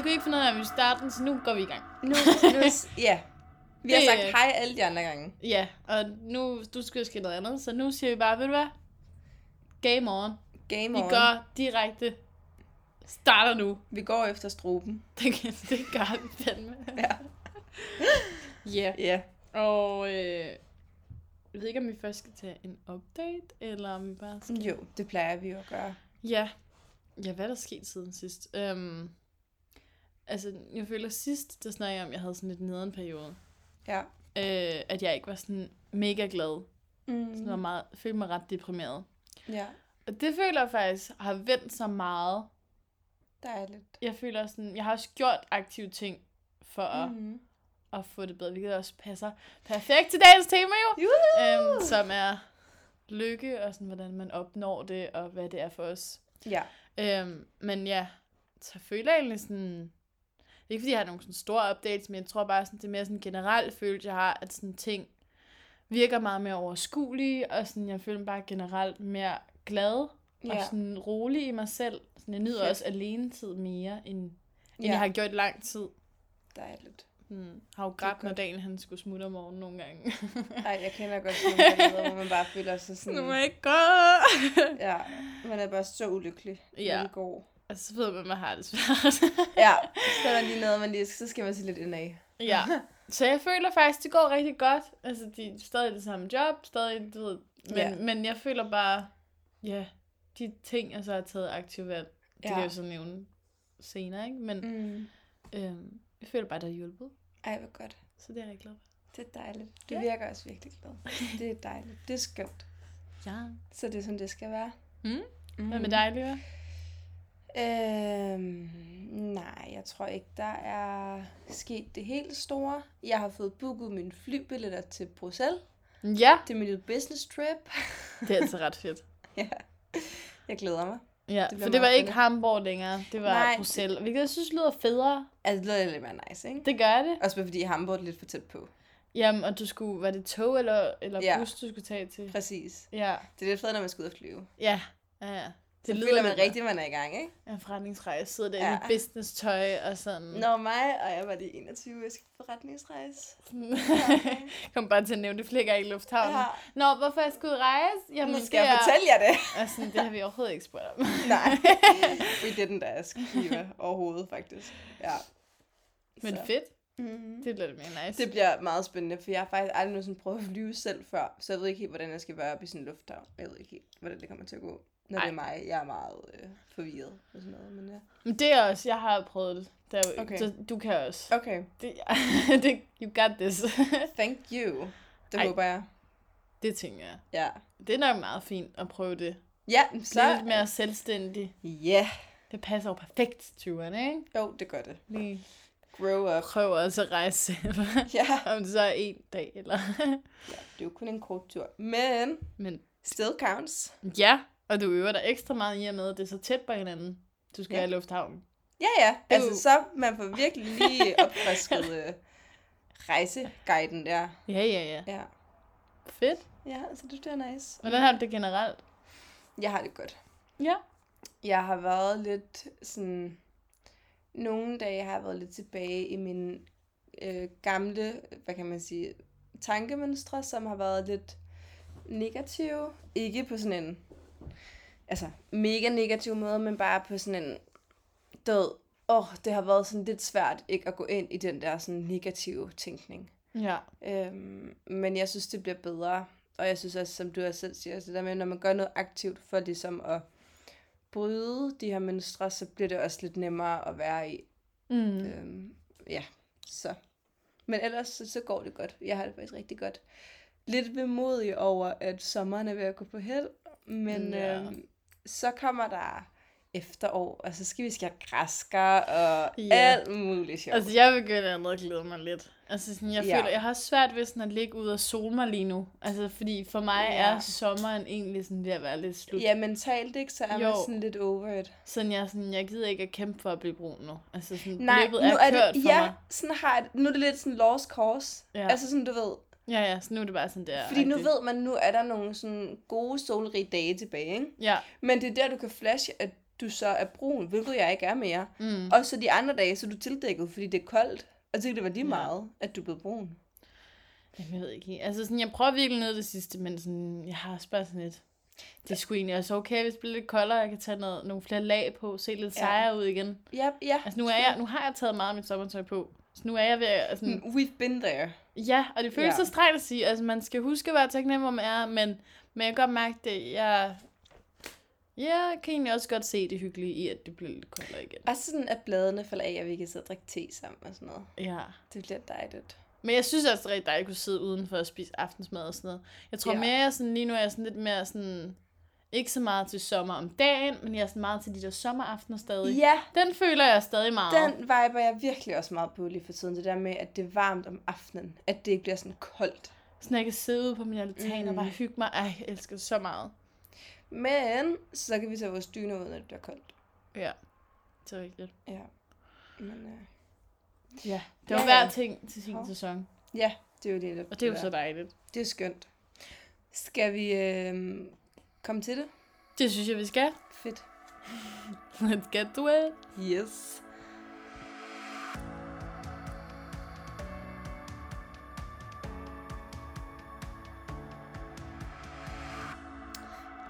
Vi kunne ikke finde ud af, at vi starter den, så nu går vi i gang. Nu, nu, ja. Vi har Det- sagt hej alle de andre gange. Ja, og nu, du skal ske noget andet, så nu siger vi bare, ved du hvad? Game on. Game Vi on. går direkte. Starter nu. Vi går efter struben. Det, det gør vi fandme. Ja. Ja. Ja. Og øh, jeg ved ikke, om vi først skal tage en update, eller om vi bare skal... Jo, det plejer vi jo at gøre. Ja. Ja, hvad er der sket siden sidst? Øhm, altså, jeg føler sidst, der snakkede jeg om, at jeg havde sådan lidt nederen periode. Ja. Øh, at jeg ikke var sådan mega glad. Mm. Sådan var meget, følte mig ret deprimeret. Ja, Og det føler jeg faktisk har vendt sig meget. dejligt. Jeg føler sådan, jeg har også gjort aktive ting for at, Mm. at få det bedre, hvilket også passer perfekt til dagens tema jo. Juhu! Øhm, som er lykke og sådan, hvordan man opnår det, og hvad det er for os. Ja. Øhm, men ja, så føler jeg egentlig sådan... Ikke fordi jeg har nogle sådan store updates, men jeg tror bare, sådan, det er mere sådan generelt følelse, jeg har, at sådan ting virker meget mere overskuelige, og sådan, jeg føler mig bare generelt mere glad og Ja. sådan rolig i mig selv. Sådan, jeg nyder Fedt. også alene tid mere, end, end Ja. jeg har gjort lang tid. Dejligt. Hmm. Har jo grædt, når. Daniel han skulle smutte om morgenen nogle gange. Ej, jeg kender godt sådan nogle hvor man bare føler sig sådan... nu må jeg ikke gå! Ja, man er bare så ulykkelig, Ja. når det går. Og så ved man, man har det svært. Ja, så er der lige noget, man lige, så skal man se lidt indad. Ja. Så jeg føler faktisk, det går rigtig godt. Altså, de er stadig det samme job, stadig, du ved. Men, Ja. men jeg føler bare, ja, de ting, jeg så har taget aktivt valg, det Ja. kan jeg jo så nævne senere, ikke? Men Mm. øhm, jeg føler bare, der er hjulpet. Ej, hvor godt. Så det er jeg rigtig glad for. Det er dejligt. Du Ja. virker også virkelig glad. Det er dejligt. Det er skønt. Ja. Så det er sådan, det skal være. Mm. Mm. Hvad med dig, Lyra? Øhm, nej, jeg tror ikke, der er sket det helt store. Jeg har fået booket mine flybilletter til Bruxelles. Ja. Det er min lille business trip. Det er altså ret fedt. ja. Jeg glæder mig. Ja, bliver for det var ikke. Hamburg længere, det var Nej. Bruxelles. Hvilket jeg synes lyder federe. Altså, det lyder lidt mere nice, ikke? Det gør det. Også bare fordi Hamburg er lidt for tæt på. Jamen, og du skulle, var det tog eller, eller Ja. bus, du skulle tage til? Præcis. Ja, Det er lidt fedt, når man skal ud og flyve. ja, ja. ja. Det så føler man rigtigt, man er i gang, ikke? En forretningsrejse, sidder der Ja. ja. i business tøj og sådan. Nå, mig, og jeg var lige 21, jeg skal på forretningsrejse. Kom bare til at nævne det flere gange i lufthavnen. Ja. Nå, hvorfor jeg skulle rejse? Jamen, Jamen, skal jeg fortælle jer det? Altså, det har vi overhovedet ikke spurgt om. Nej, we didn't ask, Kiva, overhovedet faktisk. Ja. Men Så. fedt. Mm. Det bliver det mere nice. Det bliver meget spændende, for jeg har faktisk aldrig nogensinde prøvet at flyve selv før, så jeg ved ikke helt, hvordan jeg skal være oppe i sådan en lufthavn. Jeg ved ikke helt, hvordan det kommer til at gå. Når Ej. det er mig, jeg er meget øh, forvirret og sådan noget, men ja. Men det er også, jeg har prøvet det. er jo, Okay. så du kan også. Okay, Det, det, you got this. thank you. Det Ej. håber jeg. det tænker jeg. Ja. Det er nok meget fint at prøve det. Ja, Så... så... Lidt mere selvstændig. Ja, Det passer jo perfekt til turen, ikke? jo, det gør det. Lige Grow up. prøve også at rejse selv. Ja. Om det så er en dag, eller... ja, det er jo kun en kort tur, men Men still counts. ja, og du øver dig ekstra meget i og med, at det er så tæt på hinanden. Du skal Ja. i lufthavnen. Ja, ja, altså jo- så man får virkelig lige opfrisket øh, rejseguiden der. Ja, ja, ja. Ja. Fedt. Ja, så det er nice. Hvordan har du det generelt? Jeg har det godt. Ja. Jeg har været lidt sådan... Nogle dage har jeg været lidt tilbage i min øh, gamle, hvad kan man sige, tankemønstre, som har været lidt negative. Ikke på sådan en, altså mega negativ måde, men bare på sådan en død. Åh, oh, det har været sådan lidt svært ikke at gå ind i den der sådan negative tænkning. Ja. Øhm, men jeg synes, det bliver bedre. Og jeg synes også, som du også selv siger, så der med, når man gør noget aktivt for ligesom at bryde de her mønstre, så bliver det også lidt nemmere at være i. Mm. Øhm, ja, så. Men ellers så, så går det godt. Jeg har det faktisk rigtig godt. Lidt vemodig over, at sommeren er ved at gå på held, men Ja. øhm, så kommer der efterår, og så skal vi skære græsker og Ja. alt muligt sjovt. Altså, jeg begynder allerede at glæde mig lidt. Altså, sådan, jeg Ja. føler, jeg har svært ved sådan at ligge ud og sole mig lige nu. Altså, fordi for mig Ja. er sommeren egentlig sådan ved at være lidt slut. Ja, mentalt ikke, så er man Jo. sådan lidt over it. Sådan, jeg, sådan, jeg gider ikke at kæmpe for at blive brun nu. Altså, sådan, Nej, løbet nu er, er kørt det, for ja, mig. sådan har jeg, nu er det lidt sådan lost cause. Ja. Altså sådan, du ved, Ja, ja, så nu er det bare sådan der. fordi nu ved man, nu er der nogle sådan gode solrige dage tilbage, ikke? Ja, Men det er der, du kan flashe, at du så er brun, hvilket jeg ikke er mere. Mm. Og så de andre dage, så er du tildækket, fordi det er koldt. Og så det var lige Ja. meget, at du blev brun. Jamen, jeg ved ikke. Altså, sådan, jeg prøver virkelig ned det sidste, men sådan, jeg har også bare sådan lidt... Det er sgu egentlig også okay, hvis det bliver lidt koldere, jeg kan tage noget, nogle flere lag på, se lidt Ja. sejere ud igen. Ja, ja. Altså, nu, er jeg, nu har jeg taget meget af mit sommertøj på. Så nu er jeg ved at... Altså, Mm, We've been there. Ja, og det føles ja. så strengt at sige. Altså, man skal huske være taknemmelig, man er, men, men jeg kan godt mærke det. Jeg, jeg kan egentlig også godt se det hyggelige i, at det bliver lidt koldere igen. Og sådan, at bladene falder af, og vi kan sidde og drikke te sammen og sådan noget. Ja. Det bliver dejligt. Men jeg synes også, det er rigtig dejligt at kunne sidde udenfor og spise aftensmad og sådan noget. Jeg tror ja. mere, jeg sådan, lige nu er jeg sådan lidt mere sådan... Ikke så meget til sommer om dagen, men jeg er sådan meget til de der sommeraftener stadig. Ja, Den føler jeg stadig meget. den viber jeg virkelig også meget på lige for tiden. Det der med, at det er varmt om aftenen. At det ikke bliver sådan koldt. Sådan jeg kan sidde ude på min altan mm. og Mm. bare hygge mig. Ej, jeg elsker det så meget. Men så kan vi tage vores dyner ud, når det bliver koldt. Ja, det er rigtigt. Ja. Men øh, Ja, det var Ja, hver ting til sin Hov. sæson. ja, det er jo det. Og det er jo så dejligt. Det er skønt. Skal vi øh, komme til det? Det synes jeg, vi skal. Fedt. Let's get to it. Yes.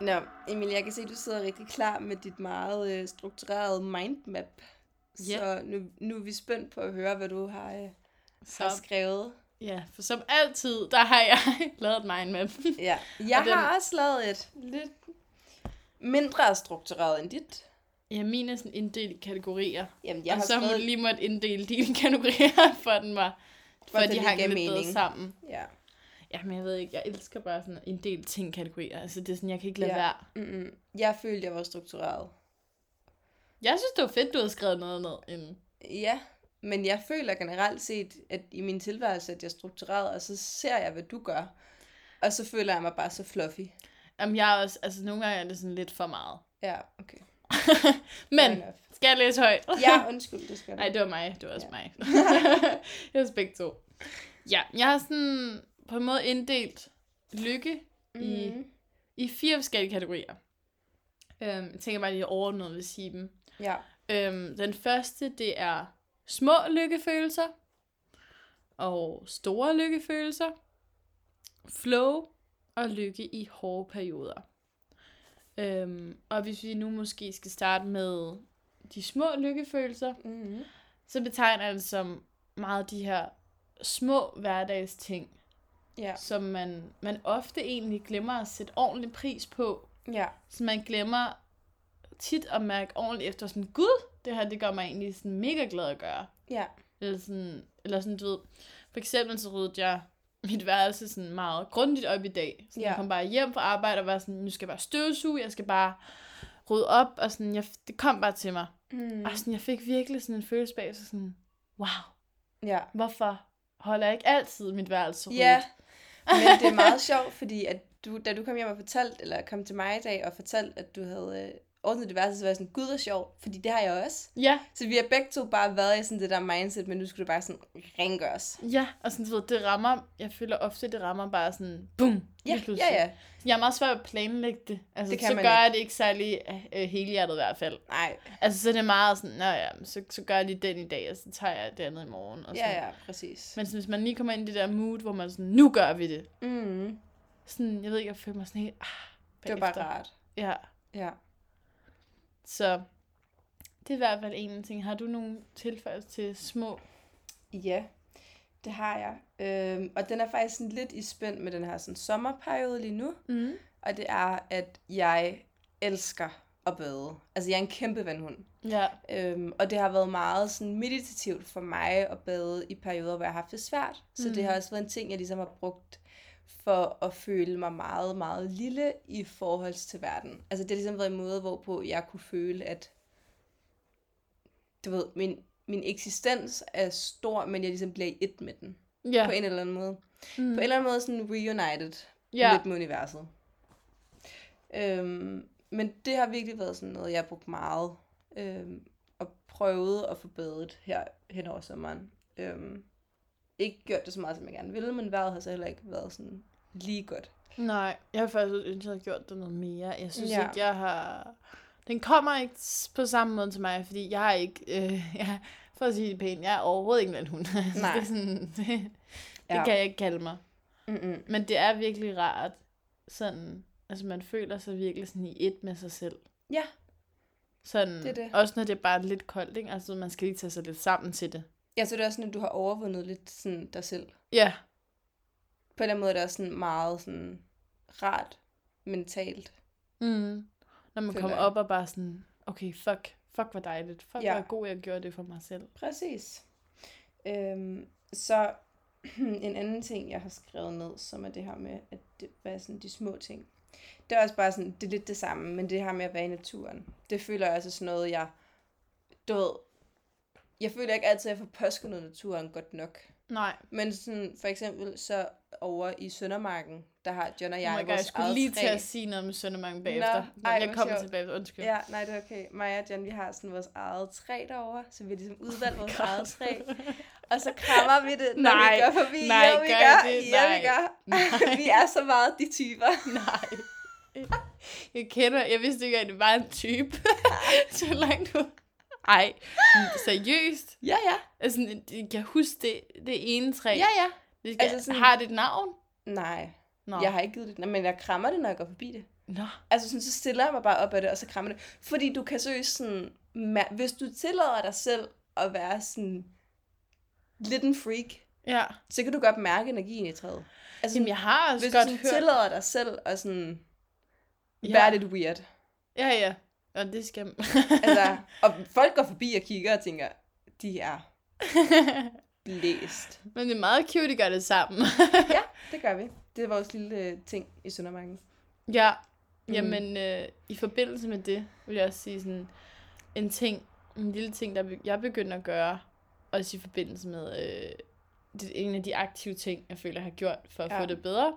Nå, Emil, jeg kan se, at du sidder rigtig klar med dit meget øh, strukturerede mindmap. Ja. Så nu, nu er vi spændt på at høre, hvad du har, øh, har skrevet. Ja, for som altid, der har jeg lavet et mindmap. Ja, jeg Og den- har også lavet et lidt mindre struktureret end dit. Ja, min er sådan inddelt i kategorier. Jamen, jeg og har så skrevet... hun lige måtte inddele dine kategorier, for den var, for For de hang lidt bedre mening. sammen. Ja. Ja, men jeg ved ikke, jeg elsker bare sådan en del ting kategorier. Altså det er sådan, jeg kan ikke lade Ja. være. Mm-mm. Jeg følte, jeg var struktureret. Jeg synes, det var fedt, du havde skrevet noget ned inden. Ja, men jeg føler generelt set, at i min tilværelse, at jeg er struktureret, og så ser jeg, hvad du gør. Og så føler jeg mig bare så fluffy. Jamen, jeg er også, altså nogle gange er det sådan lidt for meget. Ja, okay. Men, skal jeg læse højt? Ja, undskyld, det skal du. Nej, det var mig. Det var også Ja. mig. jeg er begge to. Ja, jeg har sådan på en måde inddelt lykke i, Mhm. i fire forskellige kategorier. Øhm, jeg tænker bare lige overordnet vil sige dem. Ja. Øhm, den første, det er små lykkefølelser. Og store lykkefølelser. Flow og lykke i hårde perioder. Øhm, og hvis vi nu måske skal starte med de små lykkefølelser, Mm-hmm. så betegner jeg det som meget de her små hverdagsting, Ja. som man, man ofte egentlig glemmer at sætte ordentlig pris på. Ja. Så man glemmer tit at mærke ordentligt efter sådan, gud, det her, det gør mig egentlig sådan mega glad at gøre. Ja. Eller sådan, eller sådan, du ved, for eksempel så ryddede jeg mit værelse sådan meget grundigt op i dag. Så Ja. jeg kom bare hjem fra arbejde og var sådan, nu skal jeg bare støvsuge, jeg skal bare rydde op, og sådan, jeg, det kom bare til mig. Mm. Og sådan, jeg fik virkelig sådan en følelse bag, så sådan, wow, Ja. hvorfor holder jeg ikke altid mit værelse ryddet? Ja, men det er meget sjovt, fordi at du, da du kom hjem og fortalte, eller kom til mig i dag og fortalte, at du havde øh, ordnet det værelse, så var jeg sådan, gud, hvor sjovt, fordi det har jeg også. Ja, Så vi har begge to bare været i sådan det der mindset, men nu skulle det bare sådan rengøres. ja, og sådan, du ved, det rammer, jeg føler ofte, det rammer bare sådan, boom, Ja, pludselig. ja, ja. Jeg er meget svær at planlægge det. Altså, Det kan så man gør ikke. jeg det ikke særlig øh, helhjertet i hvert fald. Nej, Altså, så er det meget sådan, nå ja, så, så gør jeg lige den i dag, og så tager jeg det andet i morgen. Og sådan. ja, ja, præcis. Men sådan, hvis man lige kommer ind i det der mood, hvor man sådan, nu gør vi det. Mm, Sådan, jeg ved ikke, jeg føler mig sådan helt, ah, det var bare bagefter. rart. Ja, Ja. Så det er i hvert fald en ting. Har du nogle tilfælde til små? Ja, det har jeg. Øhm, og den er faktisk sådan lidt i spænd med den her sådan sommerperiode lige nu. Mm. Og det er, at jeg elsker at bade. Altså, jeg er en kæmpe vandhund. Ja, Øhm, og det har været meget sådan meditativt for mig at bade i perioder, hvor jeg har haft det svært. Så mm. det Mm. har også været en ting, jeg ligesom har brugt for at føle mig meget, meget lille i forhold til verden. Altså det har ligesom været en måde, hvorpå jeg kunne føle, at du ved, min, min eksistens er stor, men jeg ligesom bliver i et med den. ja. På en eller anden måde. mm. På en eller anden måde sådan reunited ja. lidt med universet. Øhm, men det har virkelig været sådan noget, jeg har brugt meget. Øhm, og prøvet at badet her hen over sommeren. Øhm, ikke gjort det så meget, som jeg gerne ville, men vejret har så heller ikke været sådan lige godt. Nej, jeg har faktisk ønsket, at jeg havde gjort det noget mere. Jeg synes Ja. ikke, jeg har... Den kommer ikke på samme måde til mig, fordi jeg er ikke, øh, jeg, for at sige det pænt, jeg er overhovedet ikke en hund. Altså, Nej. det, er sådan, det, det Ja. kan jeg ikke kalde mig. Mm-mm. Men det er virkelig rart, sådan, altså man føler sig virkelig sådan i et med sig selv. Ja, Sådan, Det er det. Også når det er bare lidt koldt, ikke? Altså man skal lige tage sig lidt sammen til det. Jeg så det er også sådan, at du har overvundet lidt sådan dig selv. Ja, På den måde er det også sådan meget sådan rart mentalt. mm. når man kommer op og bare sådan, okay, fuck, fuck hvor dejligt. Fuck, Ja. hvor god jeg gjorde det for mig selv. Præcis. Øhm, så en anden ting, jeg har skrevet ned, som er det her med, at det, hvad er sådan de små ting. Det er også bare sådan, det er lidt det samme, men det her med at være i naturen. Det føler jeg altså sådan noget, jeg, du ved, jeg føler ikke altid, at jeg får påskundet naturen godt nok. Nej, Men sådan, for eksempel så over i Søndermarken, der har John og oh jeg my God, jeg vores skulle eget lige træ. til at sige noget med Søndermarken bagefter. Nå, ej, jeg kommer tilbage, undskyld. Ja, nej, det er okay. Mig og Jan, vi har sådan vores eget træ derovre, så vi har ligesom udvalgt vores God. eget træ. Og så krammer vi det, når Nej, vi går forbi. nej, jo, vi gør gør. Det? Ja, Nej, vi gør. nej. vi er så meget de typer. Nej. Jeg kender, jeg vidste ikke, at det var en type. så langt du... Ej, seriøst. Ja, ja. Altså, jeg kan huske det, det ene træ. Ja, ja. det skal, altså sådan-. Har det et navn? Nej, Nå. jeg har ikke givet det. Men jeg krammer det, når jeg går forbi det. Nå. Altså sådan, så stiller jeg mig bare op af det, og så krammer det. Fordi du kan seriøst sådan... Hvis du tillader dig selv at være sådan lidt en freak, Ja. så kan du godt mærke energien i træet. Altså, Jamen, jeg har også hvis du godt sådan hørt... tillader dig selv at sådan Ja. være lidt weird. Ja, ja. Og det skal... Altså, og folk går forbi og kigger og tænker, de er blæst. Men det er meget cute, at I gør det sammen. Ja, det gør vi. Det er vores lille øh, ting i Søndermarken. ja. Mm. Jamen, øh, i forbindelse med det, vil jeg også sige sådan, en ting, en lille ting, der jeg begynder at gøre, også i forbindelse med, øh, det en af de aktive ting, jeg føler, jeg har gjort for at ja. få det bedre,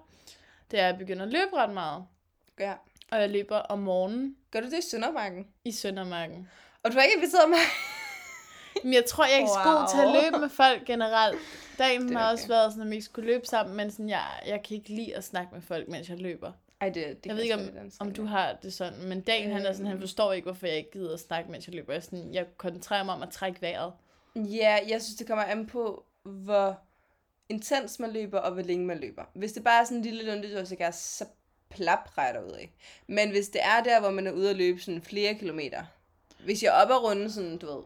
det er, at jeg begynder at løbe ret meget. Ja. Og jeg løber om morgenen Gør du det i Søndermarken? i Søndermarken. Og du har ikke inviteret mig? Men jeg tror, jeg er ikke så god til at Wow. løbe med folk generelt. Dagen Det er har okay. også været sådan, at vi ikke skulle løbe sammen, men sådan, jeg, jeg kan ikke lide at snakke med folk, mens jeg løber. Ej, det, det Jeg ved ikke, om, om du har det sådan, men dagen han er sådan, han Øhm. forstår ikke, hvorfor jeg ikke gider at snakke, mens jeg løber. Jeg, er sådan, jeg koncentrerer mig om at trække vejret. Ja, jeg synes, det kommer an på, hvor intens man løber, og hvor længe man løber. Hvis det bare er sådan en lille lundetur, så så plapre ud af. Men hvis det er der, hvor man er ude at løbe sådan flere kilometer, hvis jeg er oppe og runde sådan, du ved,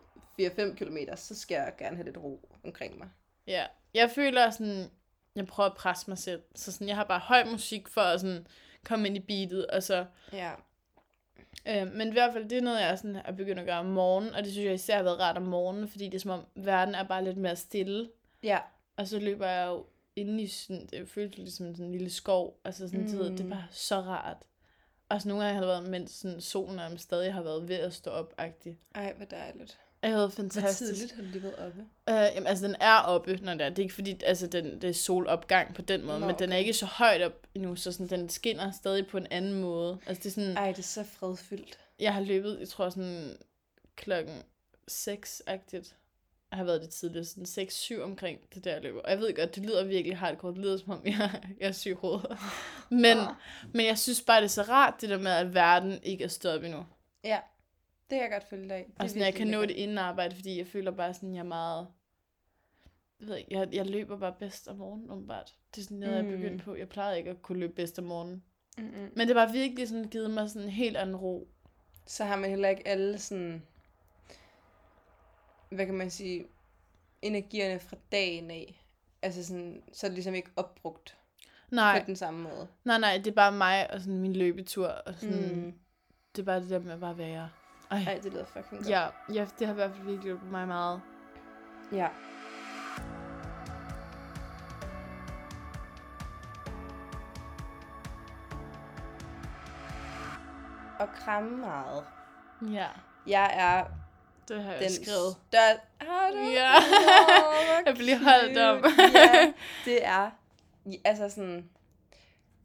4-5 kilometer, så skal jeg gerne have lidt ro omkring mig. Ja, jeg føler sådan, jeg prøver at presse mig selv. Så sådan, jeg har bare høj musik for at sådan komme ind i beatet, og så Ja. Øh, men i hvert fald, det er noget, jeg sådan er begyndt at gøre om morgenen, og det synes jeg især har været rart om morgenen, fordi det er som om, verden er bare lidt mere stille. Ja. Og så løber jeg jo inde i sådan, det føles ligesom sådan en lille skov, altså sådan, mm. det, det bare så rart. Og så nogle gange har det været, mens sådan, solen nærmest stadig har været ved at stå op -agtig. Ej, hvor dejligt. Jeg havde Hvor fantastisk. tidligt har du lige været oppe? Øh, jamen, altså, den er oppe, når det er. Det er ikke fordi, altså, den, det er solopgang på den måde, Nå, men den er okay. ikke så højt op endnu, så sådan, den skinner stadig på en anden måde. Altså, det er sådan, Ej, det er så fredfyldt. jeg har løbet, jeg tror sådan klokken 6-agtigt. Har været det tidligt, sådan 6-7 omkring det der løber. Og jeg ved godt, det lyder virkelig hardcore. Det lyder som om, jeg, jeg er syg i hovedet. Men, Ah. men jeg synes bare, det er så rart, det der med, at verden ikke er op endnu. Ja, det kan jeg godt følge dig Og sådan, jeg kan nå det inden arbejde, fordi jeg føler bare sådan, jeg er meget... Jeg, ved ikke, jeg, jeg løber bare bedst om morgenen, åbenbart. Det er sådan noget, mm. jeg er begyndt på. Jeg plejede ikke at kunne løbe bedst om morgenen. Mm-mm. Men det var virkelig sådan givet mig sådan en helt anden ro. Så har man heller ikke alle sådan, hvad kan man sige, energierne fra dagen af. Altså sådan, så er det ligesom ikke opbrugt Nej, på den samme måde. nej, nej, det er bare mig og sådan min løbetur. Og sådan, Mm. Det er bare det der med at bare være. Ej. Ej, det lyder fucking godt. Ja, ja, det har i hvert fald virkelig hjulpet mig meget. ja. Og kramme meget. Ja, Jeg er det har jeg den skrevet. største... Har du? Ja. Jeg bliver holdt om. ja, det er... Altså sådan...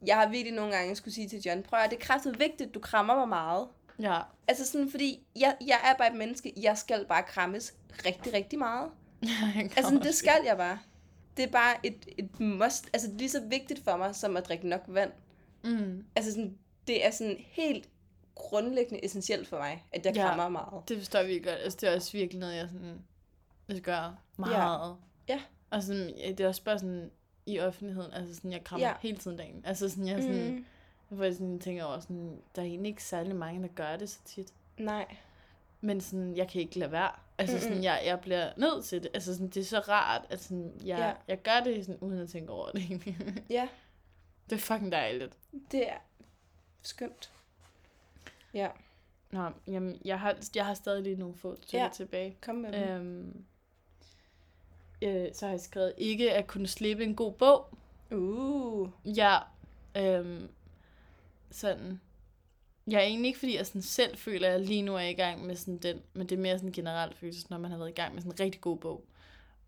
Jeg har virkelig nogle gange skulle sige til John, prøv at det er kraftigt vigtigt, du krammer mig meget. Ja. Altså sådan, fordi jeg, jeg er bare et menneske, jeg skal bare krammes rigtig, rigtig meget. Altså sådan, det skal jeg bare. Det er bare et, et must. Altså det er lige så vigtigt for mig, som at drikke nok vand. Mm. Altså sådan, det er sådan helt grundlæggende essentielt for mig, at jeg Ja. krammer meget. Det forstår vi godt. Altså, det er også virkelig noget, jeg sådan, jeg gør meget. Ja. Og sådan, ja, det er også bare sådan, i offentligheden, altså sådan, jeg krammer Ja. ja. hele tiden dagen. Altså sådan, jeg, sådan, Mm. jeg sådan tænker over, sådan, der er egentlig ikke særlig mange, der gør det så tit. Nej. Men sådan, jeg kan ikke lade være. Altså sådan, Mm-mm. jeg, jeg bliver nødt til det. Altså sådan, det er så rart, at sådan, jeg, Ja. ja. jeg gør det sådan, uden at tænke over det egentlig. Ja, det er fucking dejligt. det er skønt. Ja, Nå, jamen, jeg har, jeg har stadig lige nogle få stykker Ja. tilbage. kom med dem. Øhm, øh, så har jeg skrevet, ikke at kunne slippe en god bog. Uh. Ja, øhm, sådan. Jeg er egentlig ikke, fordi jeg sådan selv føler, at jeg lige nu er i gang med sådan den, men det er mere sådan en generel følelse, når man har været i gang med sådan en rigtig god bog.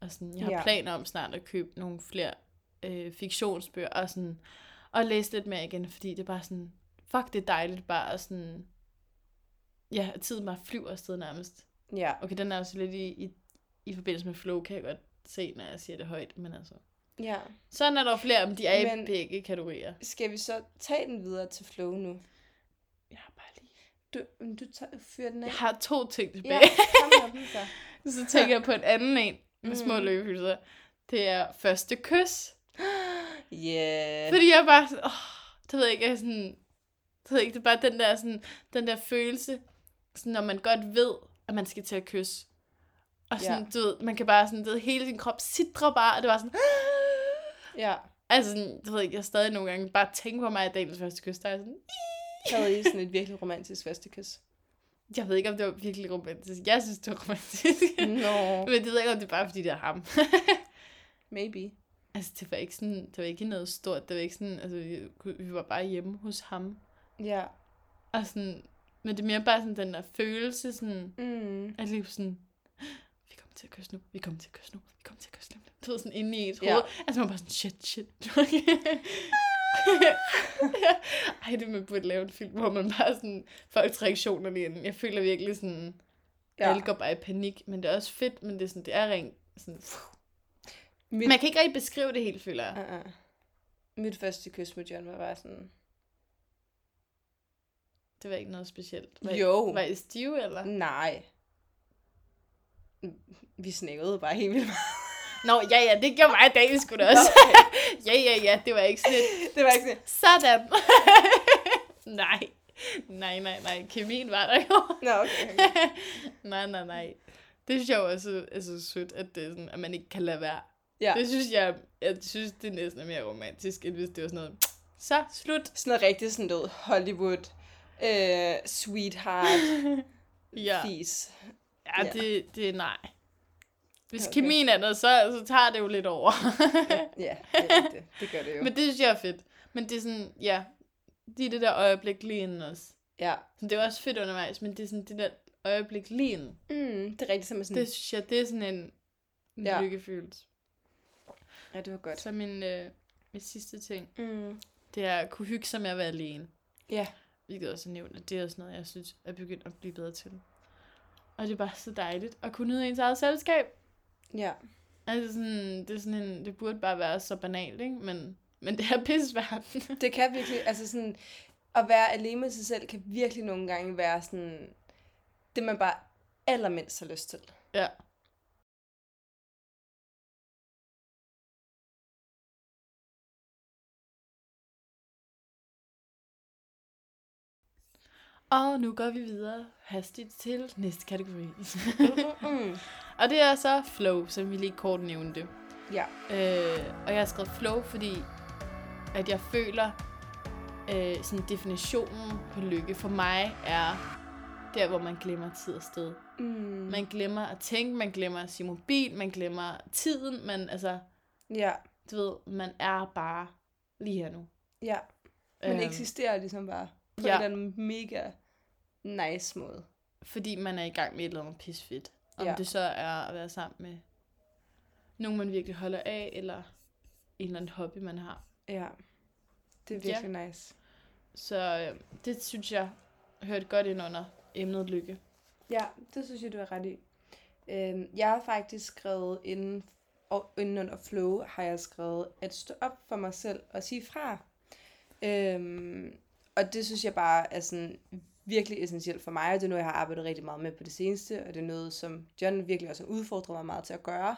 Og sådan, jeg har ja. planer om snart at købe nogle flere øh, fiktionsbøger, og sådan, og læse lidt mere igen, fordi det er bare sådan, fuck, det er dejligt bare at sådan, ja, tiden bare flyver afsted nærmest. Ja. Okay, den er også lidt i, i, i forbindelse med flow, kan jeg godt se, når jeg siger det højt, men altså. Ja. Sådan er der flere, men de er Men- begge kategorier. Skal vi så tage den videre til flow nu? Jeg har bare lige... Du, men du tager, fyrer den af. Jeg har to ting tilbage. ja, kom med dem så. så tænker jeg på en anden en med små Mhm. løbehylser. Det er første kys. Yeah. Fordi jeg bare åh, det ved jeg ikke, jeg er sådan, det ved jeg ikke, det er bare den der, sådan, den der følelse, sådan, når man godt ved, at man skal til at kysse. Og sådan, Ja. du ved, man kan bare sådan, du ved, hele din krop sidder bare, og det var sådan, Ja. altså sådan, du ved ikke, jeg stadig nogle gange bare tænker på mig, at dagens første kys, der er sådan, Havde I sådan et virkelig romantisk første kys? jeg ved ikke, om det var virkelig romantisk. Jeg synes, det var romantisk. No. Men det ved ikke, om det er bare, fordi det er ham. Maybe. altså, det var ikke sådan, det var ikke noget stort. Det var ikke sådan, altså, vi, vi var bare hjemme hos ham. Ja. Og sådan, men det er mere bare sådan den der følelse, sådan, Mm. at lige sådan, vi kommer til at kysse nu, vi kommer til at kysse nu, vi kommer til at kysse nu. Du ved, sådan inde i et Ja. hoved. Altså, man bare sådan, shit, shit. Ej, det man burde lave en film, hvor man bare sådan, folks reaktioner lige inden. Jeg føler virkelig sådan. Ja. alle går bare i panik, men det er også fedt, men det er sådan, det er rent sådan, Mit, man kan ikke rigtig beskrive det helt, føler jeg. uh-uh. Mit første kys med John var bare sådan... Det var ikke noget specielt. Var, Jo. Var I stive, eller? Nej. Vi snakkede bare helt vildt meget. Nå, ja, ja, det gjorde mig i dag, sgu da også. ja, ja, ja, det var ikke sådan et, Det var ikke sådan... sådan. nej. Nej, nej, nej. Kemien var der jo. Nå, okay. okay. nej, nej, nej. Det synes jeg jo også er så sødt, at, det er sådan, at man ikke kan lade være. Ja. Det synes jeg, jeg synes, det er næsten mere romantisk, end hvis det var sådan noget, så slut. Sådan noget rigtig sådan noget Hollywood, øh, sweetheart, Ja, fis. ja Ja. det, det er nej. Hvis Okay. kemien er der, så, så tager det jo lidt over. Ja, det er rigtigt. Det gør det jo. Men det synes jeg er fedt. Men det er sådan, ja, det er det der øjeblik lige inden også. Ja. Så det er også fedt undervejs, men det er sådan det der øjeblik lige inden. Mm, det er rigtigt, som er sådan... Det synes jeg, det er sådan en, en Ja. ja. lykkefølelse. Ja, det var godt. Så min, øh, min sidste ting, Mm. det er at kunne hygge sig med at være alene. Ja. Hvilket også er nævnt, at det er også noget, jeg synes er begyndt at blive bedre til. Og det er bare så dejligt at kunne nyde ens eget selskab. Ja. Altså sådan, det, er sådan en, det burde bare være så banalt, ikke? Men, men det er pissvært. Det kan virkelig, altså sådan, at være alene med sig selv, kan virkelig nogle gange være sådan, det man bare allermindst har lyst til. ja. Og nu går vi videre hastigt til næste kategori. Mm. og det er så flow, som vi lige kort nævnte. Ja. Øh, og jeg har skrevet flow, fordi at jeg føler, øh, sådan definitionen på lykke for mig er der, hvor man glemmer tid og sted. Mm. Man glemmer at tænke, man glemmer at sige mobil, man glemmer tiden, man, altså, Ja. du ved, man er bare lige her nu. Ja. Man Øhm, eksisterer ligesom bare på ja. en eller anden mega nice måde. Fordi man er i gang med et eller andet pisfedt. Om Ja. ja. det så er at være sammen med nogen, man virkelig holder af, eller en eller anden hobby, man har. Ja. Det er Ja. virkelig nice. Så øh, det synes jeg hørte godt ind under emnet lykke. Ja, det synes jeg, du er ret i. Øhm, jeg har faktisk skrevet inden, og inden under flow, har jeg skrevet at stå op for mig selv og sige fra. Øhm, og det synes jeg bare er sådan virkelig essentielt for mig, og det er noget, jeg har arbejdet rigtig meget med på det seneste, og det er noget, som John virkelig også har udfordret mig meget til at gøre.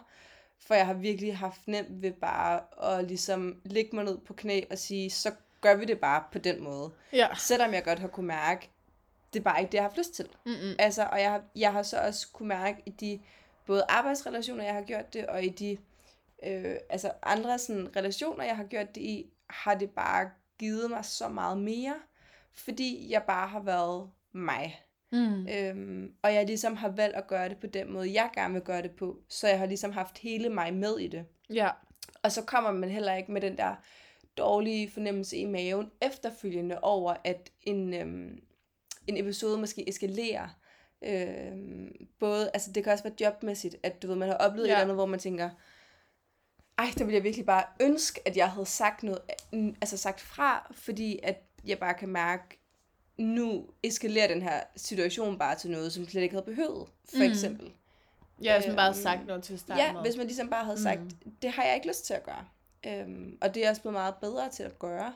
For jeg har virkelig haft nemt ved bare at ligesom lægge mig ned på knæ og sige, så gør vi det bare på den måde. Ja. Selvom jeg godt har kunne mærke, det er bare ikke det, jeg har haft lyst til. Mm-mm. Altså, og jeg har, jeg har så også kunne mærke i de både arbejdsrelationer, jeg har gjort det, og i de øh, altså andre sådan, relationer, jeg har gjort det i, har det bare givet mig så meget mere, fordi jeg bare har været mig. Mm. Øhm, og jeg ligesom har valgt at gøre det på den måde, jeg gerne vil gøre det på, så jeg har ligesom haft hele mig med i det. Ja. Og så kommer man heller ikke med den der dårlige fornemmelse i maven efterfølgende over, at en, øhm, en episode måske eskalerer. Øhm, både, altså det kan også være jobmæssigt, at du ved, man har oplevet ja. et eller andet, hvor man tænker, ej, der ville jeg virkelig bare ønske, at jeg havde sagt noget, altså sagt fra, fordi at jeg bare kan mærke, nu eskalerer den her situation bare til noget, som slet ikke havde behøvet, for Mm. eksempel. Jeg har sådan bare Øhm, sagt noget til at starte Ja, med. hvis man ligesom bare havde sagt, mm. det har jeg ikke lyst til at gøre. Øhm, og det er også blevet meget bedre til at gøre,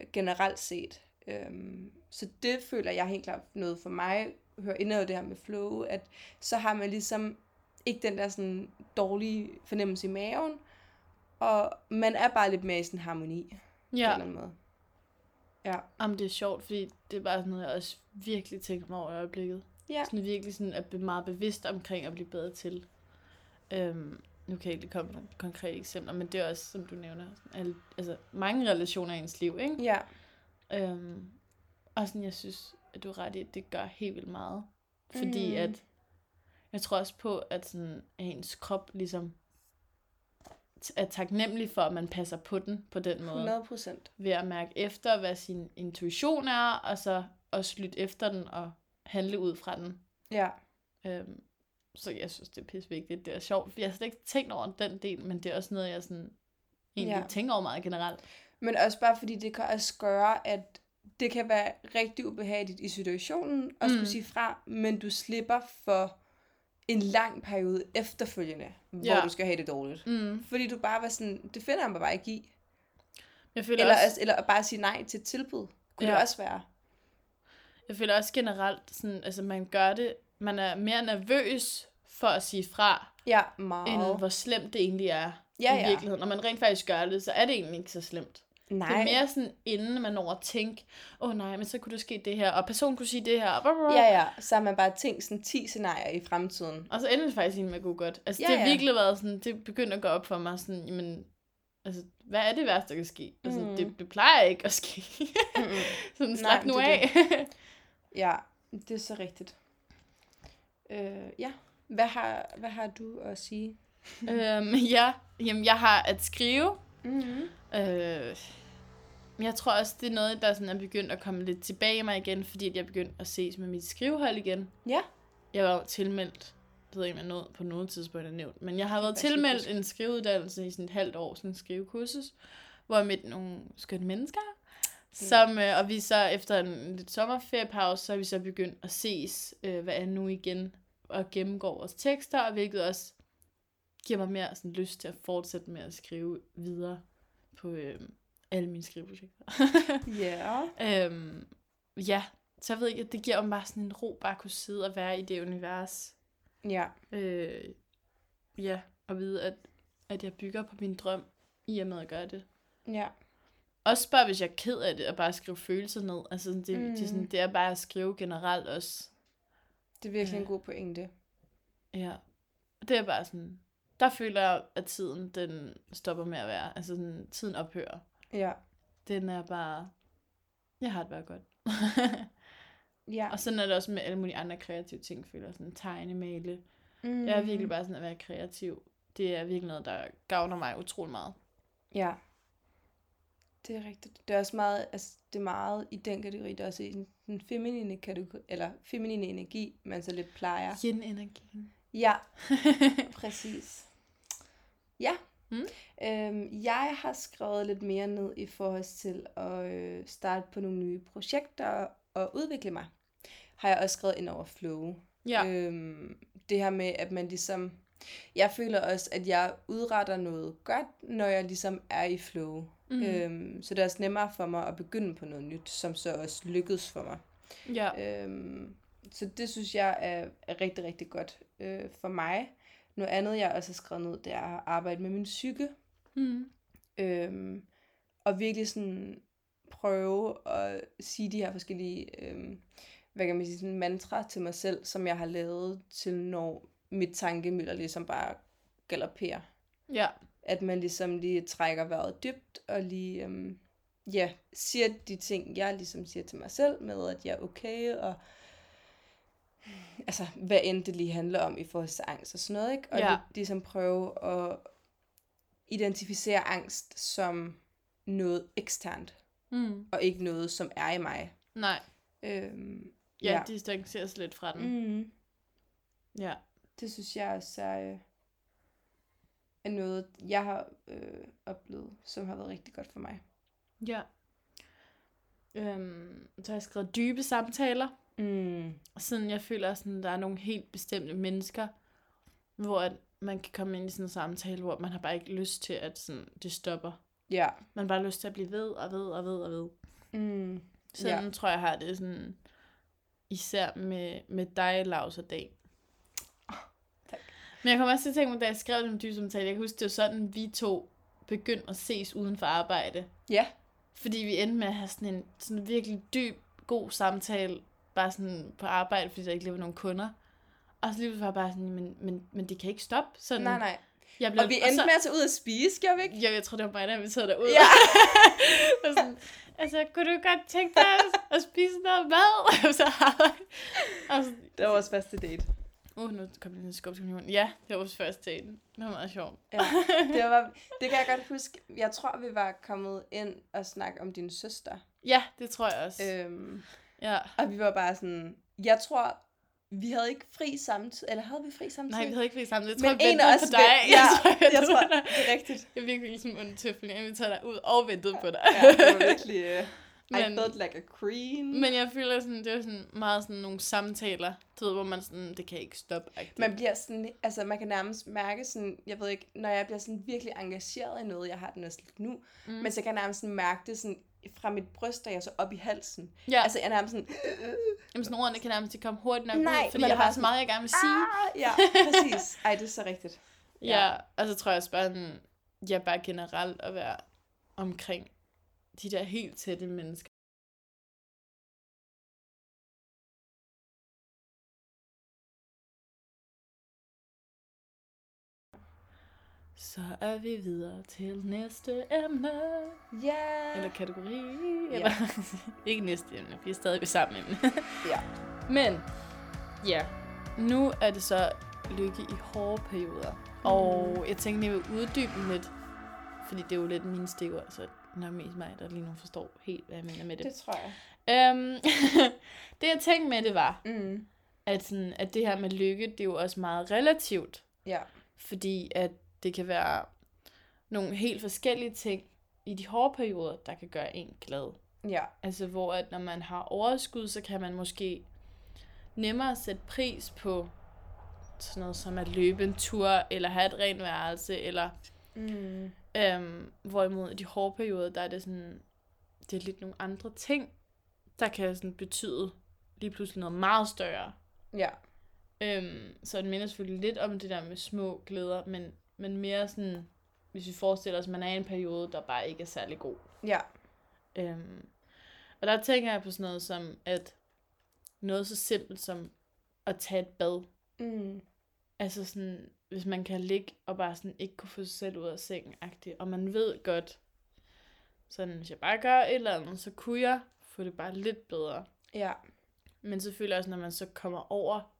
øh, generelt set. Øhm, så det føler jeg helt klart noget for mig, hører ind over det her med flow, at så har man ligesom ikke den der sådan dårlige fornemmelse i maven, og man er bare lidt mere i sådan harmoni, ja. på en Ja, eller anden måde. Ja. Jamen, det er sjovt, fordi det er bare sådan noget, jeg også virkelig tænker mig over i øjeblikket. Ja. Sådan virkelig sådan at blive meget bevidst omkring at blive bedre til. Øhm, nu kan jeg ikke komme med konkrete eksempler, men det er også, som du nævner, alle, altså mange relationer i ens liv, ikke? Ja. Øhm, og sådan, jeg synes, at du er ret i, at det gør helt vildt meget. Fordi Mm. at, jeg tror også på, at sådan, at ens krop ligesom er taknemmelig for, at man passer på den på den måde. 100 procent. Ved at mærke efter, hvad sin intuition er, og så også lytte efter den og handle ud fra den. Ja. Øhm, så jeg synes, det er pisse vigtigt. Det er sjovt, jeg har slet ikke tænkt over den del, men det er også noget, jeg sådan, egentlig Ja. tænker over meget generelt. Men også bare fordi det kan også gøre, at det kan være rigtig ubehageligt i situationen at skulle Mm. sige fra, men du slipper for en lang periode efterfølgende, hvor Ja. du skal have det dårligt. Mm. Fordi du bare var sådan, det finder mig bare ikke i. Jeg føler Eller, også, eller bare sige nej til et tilbud, kunne Ja. det også være. Jeg føler også generelt, sådan, altså man gør det, man er mere nervøs for at sige fra, Ja, end meget. hvor slemt det egentlig er Ja, i ja. virkeligheden. Når man rent faktisk gør det, så er det egentlig ikke så slemt. Nej. Det er mere sådan, inden man at tænke, åh oh, nej, men så kunne der ske det her, og personen kunne sige det her, og. Ja, ja. Så har man bare tænkt sådan 10 scenarier i fremtiden. og så ender det faktisk egentlig med at gå godt. Altså, Ja, det har ja. virkelig været sådan, det begynder at gå op for mig, sådan, jamen, altså, hvad er det værste, der kan ske? Altså, Mm. det, det plejer ikke at ske. Mm-mm. sådan, slap nu det af. Ja, det er så rigtigt. Øh, ja. Hvad har, hvad har du at sige? øhm, ja, jamen, jeg har at skrive, Mm-hmm. Øh, jeg tror også, det er noget, der sådan er begyndt at komme lidt tilbage i mig igen, fordi jeg er begyndt at ses med mit skrivehold igen. Ja. Jeg var jo tilmeldt, det ved jeg ikke, om jeg nåede på noget tidspunkt er nævnt, men jeg har været jeg tilmeldt en skriveuddannelse i sådan et halvt år, sådan en skrivekursus, hvor jeg mødte nogle skønne mennesker, som, øh, og vi så efter en lidt sommerferiepause, så er vi så begyndt at ses, øh, hvad er nu igen, og gennemgå vores tekster, og hvilket også giver mig mere sådan lyst til at fortsætte med at skrive videre på øh, alle mine skriveprojekter. Ja. øhm, ja, så jeg ved ikke, det giver mig bare sådan en ro, bare at kunne sidde og være i det univers. Ja. Øh, ja, og vide, at, at jeg bygger på min drøm i og med at gøre det. Ja. Også bare, hvis jeg er ked af det, og bare skrive følelser ned. Altså, sådan, det, mm. det, er sådan, det er bare at skrive generelt også. Det er virkelig Ja. en god pointe. Ja. Det er bare sådan, der føler jeg, at tiden, den stopper med at være. Altså, sådan, tiden ophører. Ja. Den er bare, jeg har det bare godt. Ja. og sådan er det også med alle mulige andre kreative ting, føler jeg. Sådan tegne, male. Mm. Jeg er virkelig bare sådan at være kreativ. Det er virkelig noget, der gavner mig utrolig meget. Ja. Det er rigtigt. Det er også meget, altså, det er meget i den kategori, der er også i den, den feminine kategori, eller feminine energi, man så lidt plejer. Yin-energien. Ja, præcis. Ja. Mm. Øhm, jeg har skrevet lidt mere ned i forhold til at øh, starte på nogle nye projekter og udvikle mig. Har jeg også skrevet ind over flow. ja. Øhm, det her med, at man ligesom... Jeg føler også, at jeg udretter noget godt, når jeg ligesom er i flow. Mm. Øhm, så det er også nemmere for mig at begynde på noget nyt, som så også lykkedes for mig. Ja. Øhm, så det synes jeg er, er rigtig, rigtig godt øh, for mig. Noget andet, jeg også har skrevet ned, det er at arbejde med min psyke. Mm. Øhm, og virkelig sådan prøve at sige de her forskellige, øhm, hvad kan man sige, sådan mantra til mig selv, som jeg har lavet til, når mit tankemøller ligesom bare galopperer. Ja. At man ligesom lige trækker vejret dybt, og lige, øhm, ja, siger de ting, jeg ligesom siger til mig selv, med at jeg er okay, og altså, hvad end det lige handler om i forhold til angst og sådan noget, ikke? Og Ja. ligesom prøve at identificere angst som noget eksternt, Mm. og ikke noget, som er i mig. Nej. Øhm, Ja, ja. distanceres lidt fra den. Mm, Ja. det synes jeg også er, øh, er noget, jeg har øh, oplevet, som har været rigtig godt for mig. Ja. Øhm, så har jeg skrevet dybe samtaler. Mm. Sådan, jeg føler, sådan, der er nogle helt bestemte mennesker, hvor at man kan komme ind i sådan en samtale, hvor man har bare ikke lyst til, at sådan, det stopper. Ja. Man har bare lyst til at blive ved og ved og ved og ved. Mm. Sådan ja. tror jeg, har det sådan, især med, med dig, Lars og Dag. tak. Men jeg kommer også til at tænke på, da jeg skrev den dybe samtale, jeg kan huske, det var sådan, vi to begyndte at ses uden for arbejde. Ja. Fordi vi endte med at have sådan en sådan virkelig dyb, god samtale, bare sådan på arbejde, fordi der ikke lige var nogen kunder. Og så lige var jeg bare sådan, men, men, men det kan ikke stoppe. Sådan, Nej, nej. Jeg blev, Og vi endte så, med at tage ud og spise, gjorde vi ikke? Jo, jeg tror, det var mig, der inviterede dig ud. Ja. og sådan, altså, kunne du godt tænke dig at, at spise noget mad? og så og så, Det var vores første date. uh, nu kom jeg til skub til min Ja, det var vores første date. Det var meget sjovt. Ja, det, var, det kan jeg godt huske. Jeg tror, vi var kommet ind og snakke om din søster. Ja, det tror jeg også. Øhm, ja. og vi var bare sådan... Jeg tror, vi havde ikke fri samtidig. Eller havde vi fri samtidig? Nej, vi havde ikke fri sammen. Jeg Men tror, jeg en af os på dig. vent- ja, jeg, jeg du tror, det er rigtigt. Jeg er virkelig ligesom under tøflen. Jeg inviterede dig ud og ventede på dig. Ja, det var virkelig... Uh, I Men- felt like a queen. Men jeg føler sådan, det var sådan meget sådan nogle samtaler, du ved, hvor man sådan, det kan ikke stoppe. -agtigt. Man bliver sådan, altså man kan nærmest mærke sådan, jeg ved ikke, når jeg bliver sådan virkelig engageret i noget, jeg har den også lidt nu, mm. men så kan jeg nærmest sådan mærke det sådan fra mit bryst, og jeg så op i halsen. ja, altså, jeg er nærmest sådan, jamen, sådan ordene kan nærmest ikke komme hurtigt nok Nej, ud, fordi jeg har bare så meget, jeg gerne vil sige. ah, ja, præcis. Ej, det er så rigtigt. Ja, ja og så tror jeg også bare, sådan, ja, bare generelt at være omkring de der helt tætte mennesker. Så er vi videre til næste emne. Ja. Eller kategori. Eller, ikke næste emne, vi er stadig ved samme emne. Ja. Men, ja. Nu er det så lykke i hårde perioder. Og jeg tænkte, jeg vil uddybe den lidt. Fordi det er jo lidt mine stikord, så det er mest mig, der lige nu forstår helt, hvad jeg mener med det. Det tror jeg. Øhm, det jeg tænkte med det var, Mm. at, sådan, at det her med lykke, det er jo også meget relativt. Ja. Fordi at det kan være nogle helt forskellige ting i de hårde perioder, der kan gøre en glad. Ja. Altså hvor at når man har overskud, så kan man måske nemmere sætte pris på sådan noget som at løbe en tur, eller have et rent værelse, eller Mm. øhm, hvorimod i de hårde perioder, der er det sådan, det er lidt nogle andre ting, der kan sådan betyde lige pludselig noget meget større. Ja. Øhm, så det minder selvfølgelig lidt om det der med små glæder, men, men mere sådan, hvis vi forestiller os, at man er i en periode, der bare ikke er særlig god. Ja. Øhm, og der tænker jeg på sådan noget som, at noget så simpelt som at tage et bad. Mm. Altså sådan, hvis man kan ligge og bare sådan ikke kunne få sig selv ud af sengen, -agtigt, og man ved godt, sådan hvis jeg bare gør et eller andet, så kunne jeg få det bare lidt bedre. Ja. Men selvfølgelig også, når man så kommer over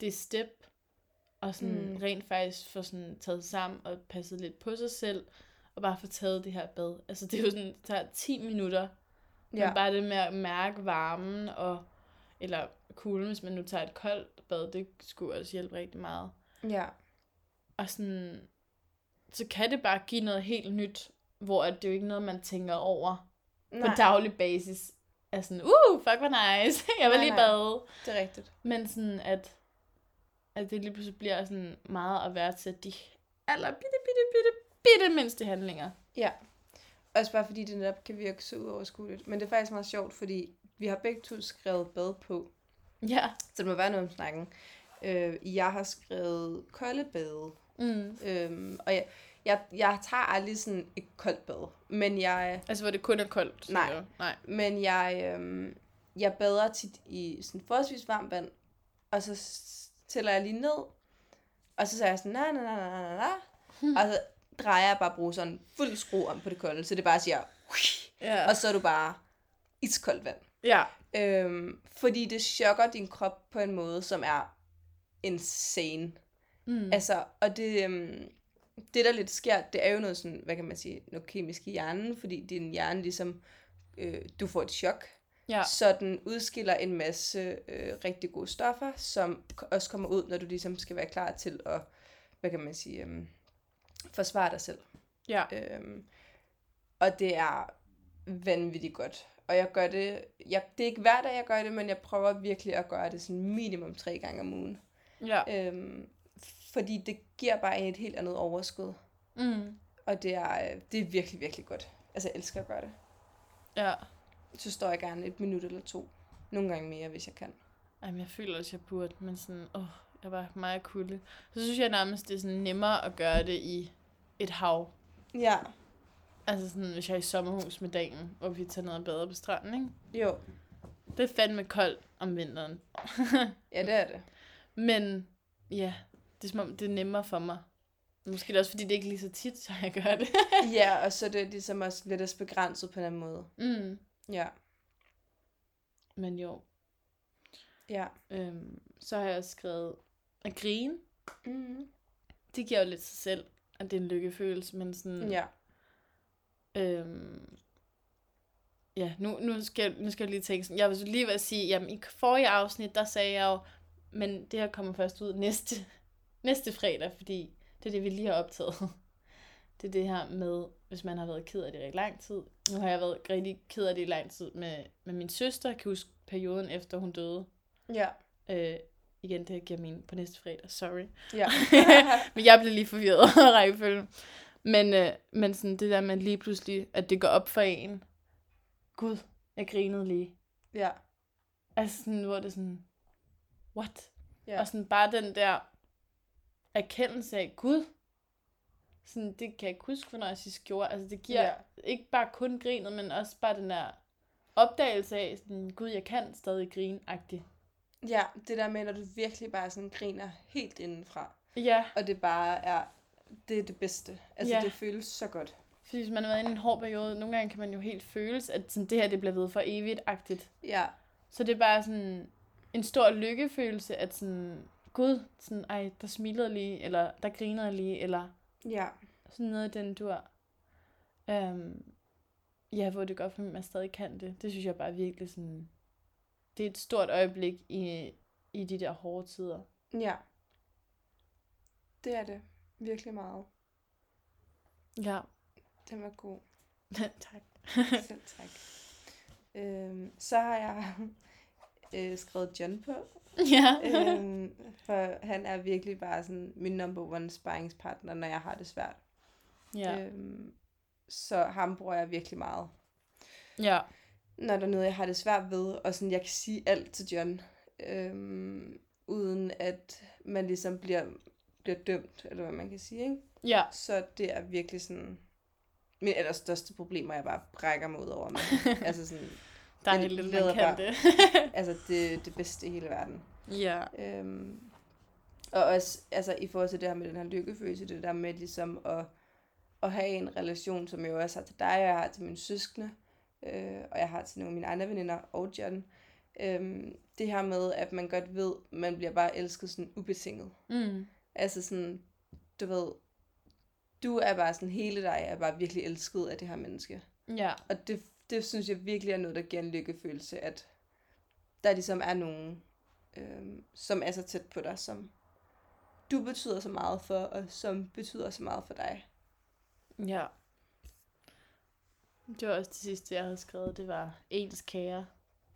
det step, og sådan Mm. rent faktisk får sådan taget sammen og passet lidt på sig selv, og bare få taget det her bad. Altså det er jo sådan, det tager 10 minutter, ja. Men bare det med at mærke varmen, og, eller kulden, hvis man nu tager et koldt bad, det skulle også hjælpe rigtig meget. Ja. Og sådan, så kan det bare give noget helt nyt, hvor det er jo ikke noget, man tænker over Nej. på daglig basis. Er sådan, uh, fuck, hvor nice, jeg vil Nej, lige bade. Det er rigtigt. Men sådan, at, at det lige pludselig bliver sådan meget at værdsætte de aller bitte, bitte, bitte, bitte mindste handlinger. Ja. Også bare fordi det netop kan virke så uoverskueligt. Men det er faktisk meget sjovt, fordi vi har begge to skrevet bad på, Ja. så det må være noget om snakken. Øh, jeg har skrevet kolde bade, Mm. øhm, og jeg, jeg, jeg tager aldrig sådan et koldt bad, men jeg, Altså, hvor det kun er koldt. Nej. du? Nej. men jeg, øhm, jeg bader tit i sådan forholdsvis varmt vand, og så tæller jeg lige ned, og så siger jeg sådan, na na na na na na, og så drejer jeg bare bruseren fuld skrue om på det kolde, så det bare siger, Ja. og så er du bare iskoldt vand. ja. Øhm, fordi det chokker din krop på en måde, som er insane. Mm. Altså, og det, øhm, det der lidt sker, det er jo noget sådan, hvad kan man sige, noget kemisk i hjernen, fordi din hjerne ligesom, øh, du får et chok, Ja. så den udskiller en masse øh, rigtig gode stoffer, som også kommer ud, når du ligesom skal være klar til at, hvad kan man sige, øhm, forsvare dig selv. Ja. Øhm, og det er vanvittigt godt. Og jeg gør det, jeg, det er ikke hver dag, jeg gør det, men jeg prøver virkelig at gøre det sådan minimum tre gange om ugen. Ja. Øhm, fordi det giver bare en et helt andet overskud. Mm. Og det er, øh, det er virkelig, virkelig godt. Altså, jeg elsker at gøre det. Ja. Så står jeg gerne et minut eller to. Nogle gange mere, hvis jeg kan. Jamen, jeg føler også, jeg burde, men sådan, åh, jeg var meget kulde. Så synes jeg nærmest, det er sådan nemmere at gøre det i et hav. Ja, Altså sådan, hvis jeg er i sommerhus med dagen, hvor vi tager ned og bader på stranden, ikke? jo. Det er fandme koldt om vinteren. Ja, det er det. Men ja, det er som om, det er nemmere for mig. Måske er det også, fordi det ikke er lige så tit, så jeg gør det. ja, og så er det ligesom også lidt også begrænset på en anden måde. mm. Ja, Men jo, ja. øhm, så har jeg også skrevet at grine. Mm. Det giver jo lidt sig selv, at det er en lykkefølelse, men sådan... Ja, Øhm, ja, nu, nu, skal, nu skal jeg lige tænke sådan, jeg vil lige ved at sige, jamen i forrige afsnit, der sagde jeg jo, men det her kommer først ud næste, næste fredag, fordi det er det, vi lige har optaget. Det er det her med, hvis man har været ked af det i rigtig lang tid. Nu har jeg været rigtig ked af det i lang tid med, med min søster. Jeg kan huske perioden efter hun døde. ja, Øh, igen, det giver min på næste fredag, sorry. ja. Men jeg blev lige forvirret af rækkefølgen. Men, øh, men sådan det der med lige pludselig, at det går op for en. Gud, jeg grinede lige. ja, Altså sådan, hvor det sådan, what? Ja. Og sådan bare den der erkendelse af, Gud, sådan, det kan jeg ikke huske, hvornår jeg sidst gjorde. Altså det giver Ja. ikke bare kun grinet, men også bare den der opdagelse af, sådan, Gud, jeg kan stadig grine -agtigt. ja, det der med, når du virkelig bare sådan griner helt indenfra. Ja, Og det bare er, det er det bedste. Altså, Ja. det føles så godt. fordi hvis man har været inde i en hård periode, nogle gange kan man jo helt føles, at sådan, det her det bliver ved for evigt-agtigt. Ja, Så det er bare sådan en stor lykkefølelse, at sådan, gud, sådan, ej, der smilede lige, eller der grinede lige, eller ja, sådan noget den dur. Um, ja, hvor det godt for mig, at man stadig kan det. Det synes jeg bare virkelig sådan, det er et stort øjeblik i, i de der hårde tider. ja. Det er det. Virkelig meget. Ja, Den var god. tak. Selv tak. øhm, så har jeg øh, skrevet John på. ja. øhm, for han er virkelig bare sådan min number one sparringspartner, når jeg har det svært. ja. Øhm, så ham bruger jeg virkelig meget. ja. Når der er noget, jeg har det svært ved, og sådan, jeg kan sige alt til John, øhm, uden at man ligesom bliver, bliver dømt, eller hvad man kan sige, ikke? Ja. Så det er virkelig sådan min allerstørste problemer, jeg bare brækker mig ud over. Men, altså sådan, Dejligt, at leder man kan det. altså det, det bedste i hele verden. ja. Øhm, og også altså, i forhold til det her med den her lykkefølelse, det der med ligesom at, at have en relation, som jeg også har til dig, og jeg har til mine søskende, øh, og jeg har til nogle af mine andre veninder og John. Øhm, det her med, at man godt ved, man bliver bare elsket sådan ubetinget. Mm. Altså sådan, du ved, du er bare sådan, hele dig er bare virkelig elsket af det her menneske. Ja. Og det, det synes jeg virkelig er noget, der giver en lykkefølelse, at der ligesom er nogen, øhm, som er så tæt på dig, som du betyder så meget for, og som betyder så meget for dig. Ja. Det var også det sidste, jeg havde skrevet. Det var ens kære.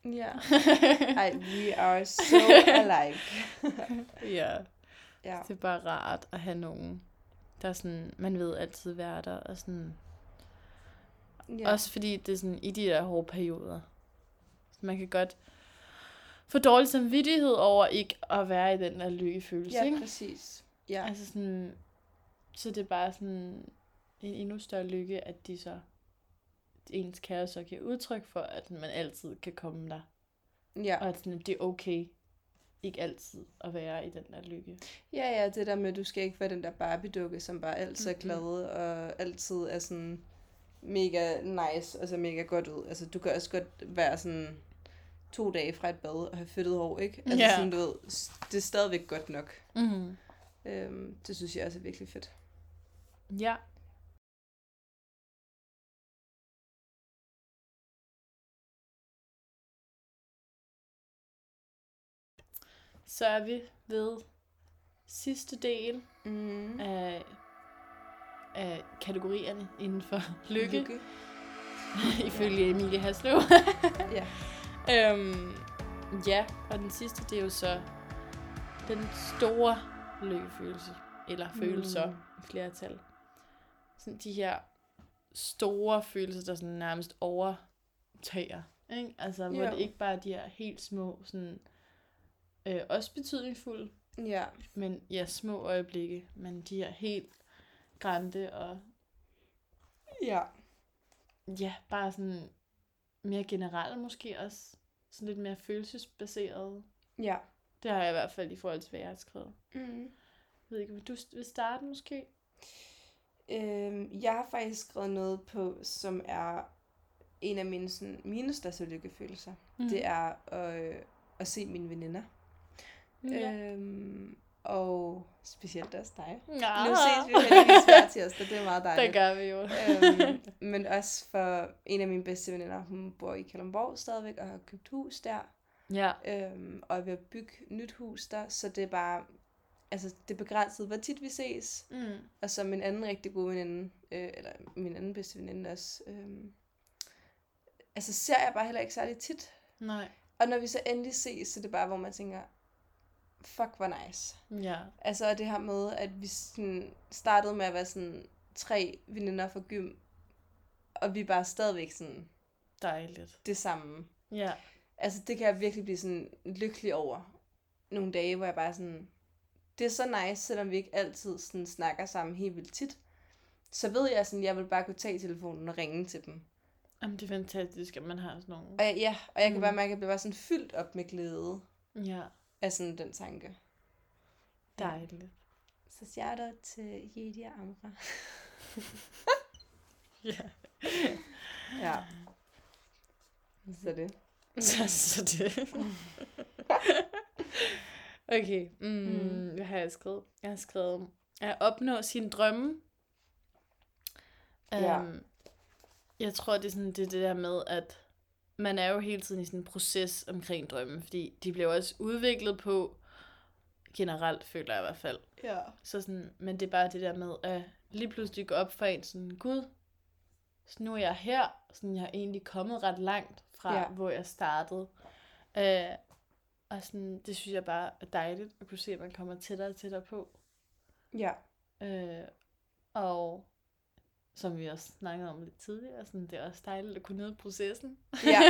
Ja. Ej, we are so alike. ja. Ja. Det er bare rart at have nogen, der sådan, man ved altid være der. Og sådan, ja. Også fordi det er sådan, i de der hårde perioder, man kan godt få dårlig samvittighed over ikke at være i den der lykkefølelse, Ja, ikke? præcis. Ja. Altså sådan, så det er bare sådan en endnu større lykke, at de så, ens kære så giver udtryk for, at man altid kan komme der. Ja. Og at sådan, det er okay, ikke altid at være i den der lykke. ja, ja, det der med, at du skal ikke være den der Barbie-dukke, som bare altid er Mhm. glad, og altid er sådan mega nice, og så mega godt ud. Altså, du kan også godt være sådan to dage fra et bad og have fedtet hår, ikke? Altså, Ja. sådan, du ved, det er stadigvæk godt nok. Mm. Øhm, det synes jeg også er virkelig fedt. Ja. Så er vi ved sidste del Mm. af, af kategorierne inden for lykke, lykke. ifølge Emilie Haslev. Ja. øhm, ja, og den sidste, det er jo så den store lykkefølelse, eller følelser Mm. i flertal. Sådan de her store følelser, der sådan nærmest overtager. Ikke? Altså, hvor Jo. det ikke bare er de her helt små, sådan, øh, også betydningsfulde, Ja. men ja, små øjeblikke, men de her helt grænte og Ja. ja, bare sådan mere generelle måske også. Sådan lidt mere følelsesbaseret. Ja. Det har jeg i hvert fald i forhold til, hvad jeg har skrevet. Mm. Jeg ved ikke, vil du vil starte måske? Øhm, jeg har faktisk skrevet noget på, som er en af mine, sådan, mine største lykkefølelser. Mm. Det er at, øh, at se mine veninder. Ja. Øhm, og specielt også dig. ja. Nu ses vi heldigvis hver tirsdag, det er meget dejligt. Det gør vi jo. øhm, men også for en af mine bedste veninder, hun bor i Kalundborg stadigvæk og har købt hus der. Ja. Øhm, og er ved at bygge nyt hus der, så det er bare, altså det er begrænset, hvor tit vi ses. Mm. Og så min anden rigtig gode veninde, øh, eller min anden bedste veninde også, øh, altså ser jeg bare heller ikke særlig tit. Nej. Og når vi så endelig ses, så er det bare, hvor man tænker, fuck, hvor nice. Ja. Altså det her med, at vi sådan startede med at være sådan tre veninder fra gym, og vi er bare stadigvæk sådan Dejligt. det samme. Ja. Altså det kan jeg virkelig blive sådan lykkelig over. Nogle dage, hvor jeg bare sådan, det er så nice, selvom vi ikke altid sådan snakker sammen helt vildt tit. Så ved jeg sådan, jeg vil bare kunne tage telefonen og ringe til dem. Jamen, det er fantastisk, at man har sådan nogle... Og jeg, ja, og jeg kan Mm. bare mærke, at jeg bliver bare sådan fyldt op med glæde Ja. Af sådan den tanke. Dejligt. Så shout out til Jedi og Amra. Ja. Ja. Så det. Så, så det. okay. Mm, Mm. Hvad har jeg skrevet? Jeg har skrevet at opnå sine drømme. Ja. Um, jeg tror, det er sådan det, det der med, at man er jo hele tiden i sådan en proces omkring drømme, fordi de bliver også udviklet på, generelt føler jeg i hvert fald. Ja. Så sådan, men det er bare det der med, at lige pludselig gå op for en sådan, gud, så nu er jeg her, sådan jeg er egentlig kommet ret langt fra, ja. hvor jeg startede. Øh, og sådan, det synes jeg bare er dejligt, at kunne se, at man kommer tættere og tættere på. Ja. Øh, og som vi også snakkede om lidt tidligere, sådan, det er også dejligt at kunne nyde processen Ja.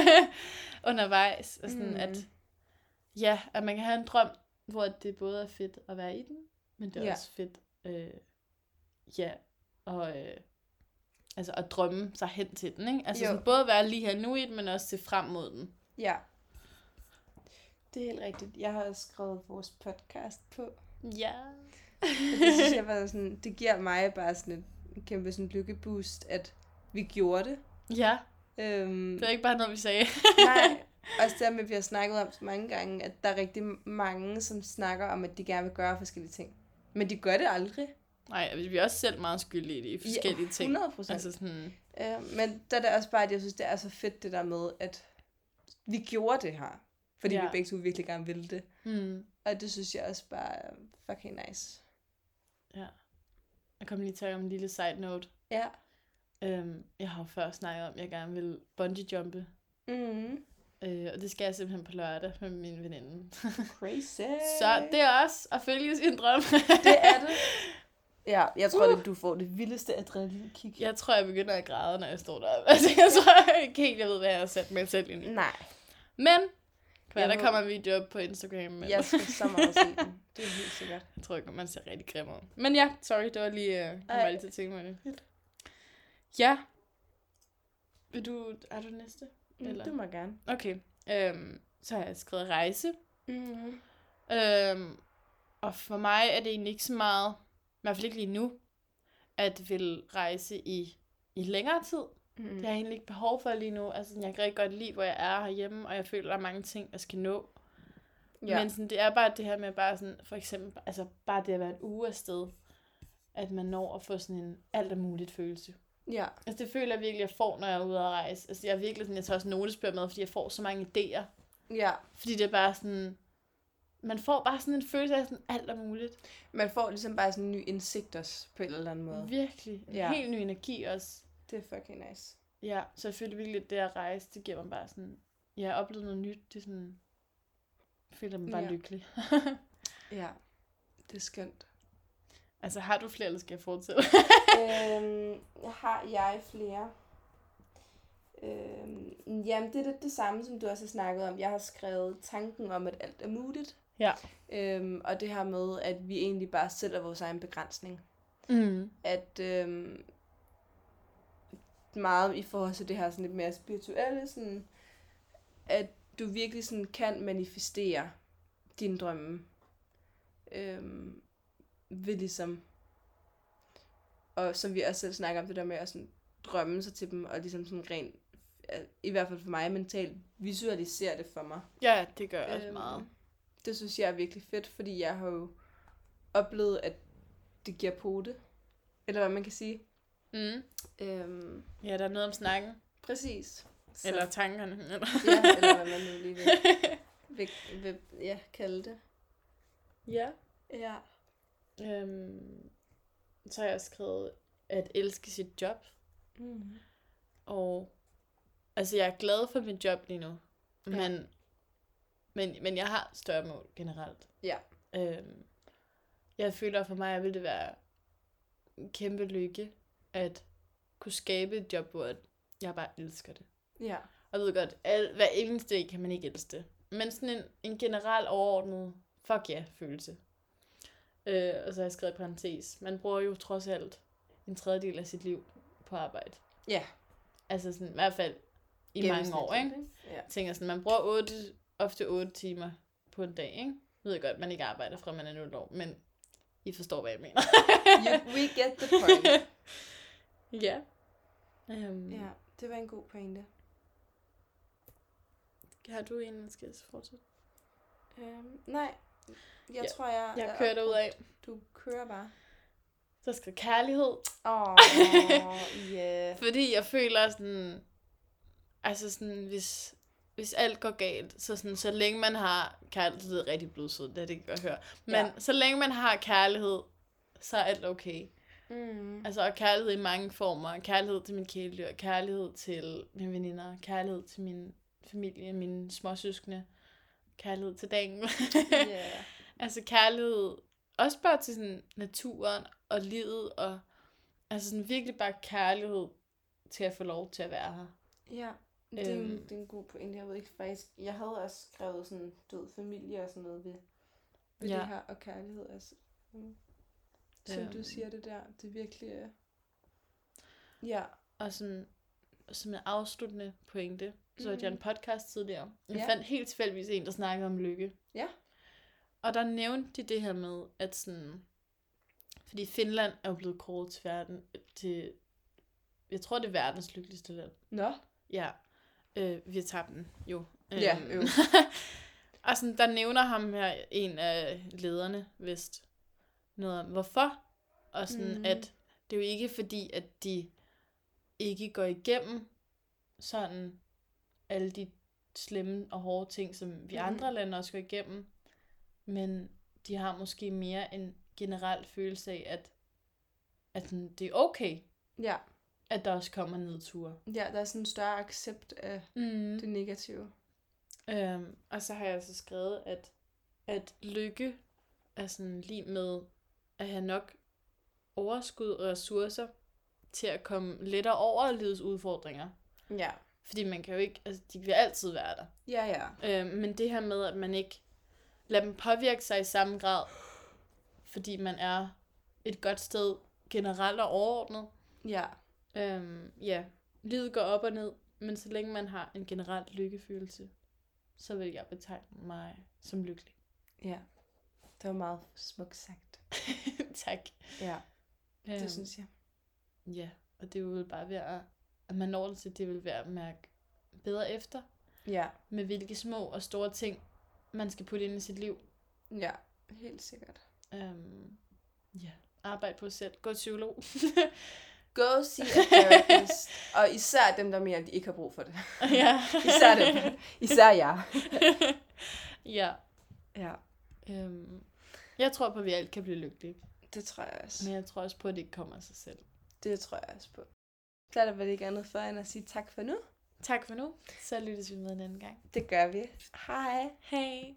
undervejs. Og sådan, Mm. at, ja, at man kan have en drøm, hvor det både er fedt at være i den, men det er Ja. også fedt, øh, ja, og øh, altså at drømme sig hen til den, ikke? Altså Jo. sådan, både være lige her nu i den, men også se frem mod den. Ja. Det er helt rigtigt. Jeg har også skrevet vores podcast på. Ja. Det synes jeg var sådan, det giver mig bare sådan et kæmpe sådan lykkeboost, at vi gjorde det. Ja, Øhm, det er ikke bare noget, vi sagde. nej, også med, at vi har snakket om så mange gange, at der er rigtig mange, som snakker om, at de gerne vil gøre forskellige ting. Men de gør det aldrig. Nej, vi er også selv meget skyldige i de forskellige ting. 100 procent. Altså sådan, Øh, men der er det også bare, at jeg synes, det er så fedt det der med, at vi gjorde det her. Fordi ja. Ja. vi begge to virkelig gerne ville det. mm, Og det synes jeg også bare er fucking nice. ja. Jeg kom lige til at om en lille side note. Ja. Øhm, jeg har jo før snakket om, at jeg gerne vil bungee jumpe. Mm. Øh, og det skal jeg simpelthen på lørdag med min veninde. Crazy. Så det er også at følge sin drøm. det er det. Ja, jeg tror, uh. det, du får det vildeste adrenalinkick. Jeg tror, jeg begynder at græde, når jeg står der. Altså, jeg tror ikke helt, jeg ved, hvad jeg har sat mig selv ind i. Nej. Men, Jeg der kommer en video op på Instagram. Men Jeg skal så meget se den. Det er helt sikkert. jeg tror ikke, man ser rigtig grim ud. Men ja, sorry, det var lige, uh, jeg var Ej. lige til at tænke mig det. Ja. Vil du, er du næste? Mm, Eller? Det må gerne. Okay. Øhm, så har jeg skrevet rejse. Mm. Øhm, og for mig er det egentlig ikke så meget, i hvert fald ikke lige nu, at vil rejse i, i længere tid. Mm. Det har jeg egentlig ikke behov for lige nu. Altså, jeg kan rigtig godt lide, hvor jeg er herhjemme, og jeg føler, der er mange ting, jeg skal nå. Ja. Men sådan, det er bare det her med bare sådan, for eksempel, altså bare det at være en uge afsted, at man når at få sådan en alt er muligt følelse. ja. Altså det føler jeg virkelig, jeg får, når jeg er ude at rejse. Altså jeg er virkelig sådan, jeg tager også notesbøger med, fordi jeg får så mange idéer. Ja. Fordi det er bare sådan, man får bare sådan en følelse af sådan, alt er muligt. Man får ligesom bare sådan en ny indsigt også, på en eller anden måde. Virkelig. En Ja. helt ny energi også. Det er fucking nice. Ja, så jeg føler virkelig, at det at rejse, det giver mig bare sådan, jeg har oplevet noget nyt, det er sådan, jeg føler mig bare Ja. ja. lykkelig. Ja. Det er skønt. altså har du flere, eller skal jeg fortsætte? øhm, har jeg flere? Øhm, jamen, det er lidt det samme, som du også har snakket om. Jeg har skrevet tanken om, at alt er muligt. Ja. Øhm, og det her med, at vi egentlig bare selv er vores egen begrænsning. mm. At øhm, meget i forhold til det her sådan lidt mere spirituelle, sådan, at du virkelig sådan kan manifestere dine drømme. Øhm, ved ligesom, og som vi også selv snakker om, det der med at sådan drømme sig til dem, og ligesom sådan rent, i hvert fald for mig mentalt, visualisere det for mig. Ja, det gør jeg også Øhm, meget. Det synes jeg er virkelig fedt, fordi jeg har jo oplevet, at det giver pote. Eller hvad man kan sige. Mm. Øhm, Ja, der er noget om snakken. præcis. Så, Eller tankerne. Eller. Ja, eller hvad man nu lige vil, vil, vil ja, kalde det. ja. Ja. Øhm, så har jeg skrevet at elske sit job. Mm. Og altså, jeg er glad for mit job lige nu. Men, men, men jeg har større mål generelt. Ja. Øhm, jeg føler for mig, at vil det være kæmpe lykke at kunne skabe et job, hvor jeg bare elsker det. Ja. Og jeg ved godt, al, hver eneste dag kan man ikke elske det. Men sådan en, en generel overordnet fuck ja følelse. Øh, og så har jeg skrevet parentes. Man bruger jo trods alt en tredjedel af sit liv på arbejde. Ja. Altså sådan, i hvert fald i mange år, ikke? Ja. Jeg tænker sådan, man bruger 8, ofte 8 timer på en dag, ikke? Jeg ved godt, man ikke arbejder fra man er 0 år, men I forstår, hvad jeg mener. You, we get the point. ja. Um, ja, det var en god pointe. Har du en, der skal fortsætte? Øhm, nej, jeg Ja, tror, jeg... Jeg er kører derud af. Du kører bare. Så skal kærlighed. Åh, oh, yeah. Fordi jeg føler sådan, altså sådan, hvis, hvis alt går galt, så sådan, så længe man har kærlighed, det er rigtig blodsød, det er det ikke godt høre, men ja. så længe man har kærlighed, så er alt okay. Mm. Altså, og kærlighed i mange former. Kærlighed til min kæledyr, kærlighed til mine veninder, kærlighed til min familie, mine småsøskende, kærlighed til dagen. Yeah. altså kærlighed, også bare til sådan naturen og livet, og altså sådan virkelig bare kærlighed til at få lov til at være her. Ja, det er, en, Øhm. det er en god pointe. Jeg ved ikke faktisk... Jeg havde også skrevet sådan, ved, familie og sådan noget ved, ved Ja. det her, og kærlighed. Altså, mm. Som du Øhm. siger det der, det er virkelig... øh, Ja, Og som, som en afsluttende pointe, så hørte jeg en Mhm. podcast tidligere. Jeg Ja. fandt helt tilfældigvis en, der snakkede om lykke. Ja. Og der nævnte de det her med, at sådan... Fordi Finland er jo blevet kåret til verden, til... Jeg tror, det er verdens lykkeligste land. Nå. Ja. Øh, vi har tabt den, jo. Ja, Øhm, jo. og sådan, der nævner ham her, en af lederne, vist, noget om, hvorfor. Og sådan, mm. at det er jo ikke fordi, at de ikke går igennem sådan alle de slemme og hårde ting, som vi Mhm. andre lande også går igennem. Men de har måske mere en generel følelse af, at, at det er okay, Ja. at der også kommer nedture. ja, der er sådan en større accept af Mm. det negative. Øhm, og så har jeg altså skrevet, at, at lykke er sådan lige med at have nok overskud og ressourcer til at komme lettere over livets udfordringer. Ja. Fordi man kan jo ikke, altså de vil altid være der. Ja, ja. Øh, men det her med, at man ikke lader dem påvirke sig i samme grad, fordi man er et godt sted generelt og overordnet. Ja. Øhm, ja, livet går op og ned, men så længe man har en generel lykkefølelse, så vil jeg betegne mig som lykkelig. Ja. Det var meget smukt sagt. tak. Ja, det Øhm, synes jeg. Ja, og det vil bare være, at man når det til, det vil være at mærke bedre efter, Ja. med hvilke små og store ting, man skal putte ind i sit liv. Ja, helt sikkert. Øhm, ja, arbejde på sig selv. Gå psykolog. Go see a therapist. og især dem, der mener, at de ikke har brug for det. ja. Især dem. Især jer. ja. Ja, Øhm, jeg tror på, at vi alt kan blive lykkelige. det tror jeg også. Men jeg tror også på, at det ikke kommer af sig selv. Det tror jeg også på. Så er der vel ikke andet for, end at sige tak for nu. Tak for nu. Så lyttes vi med en anden gang. Det gør vi. Hej. Hej.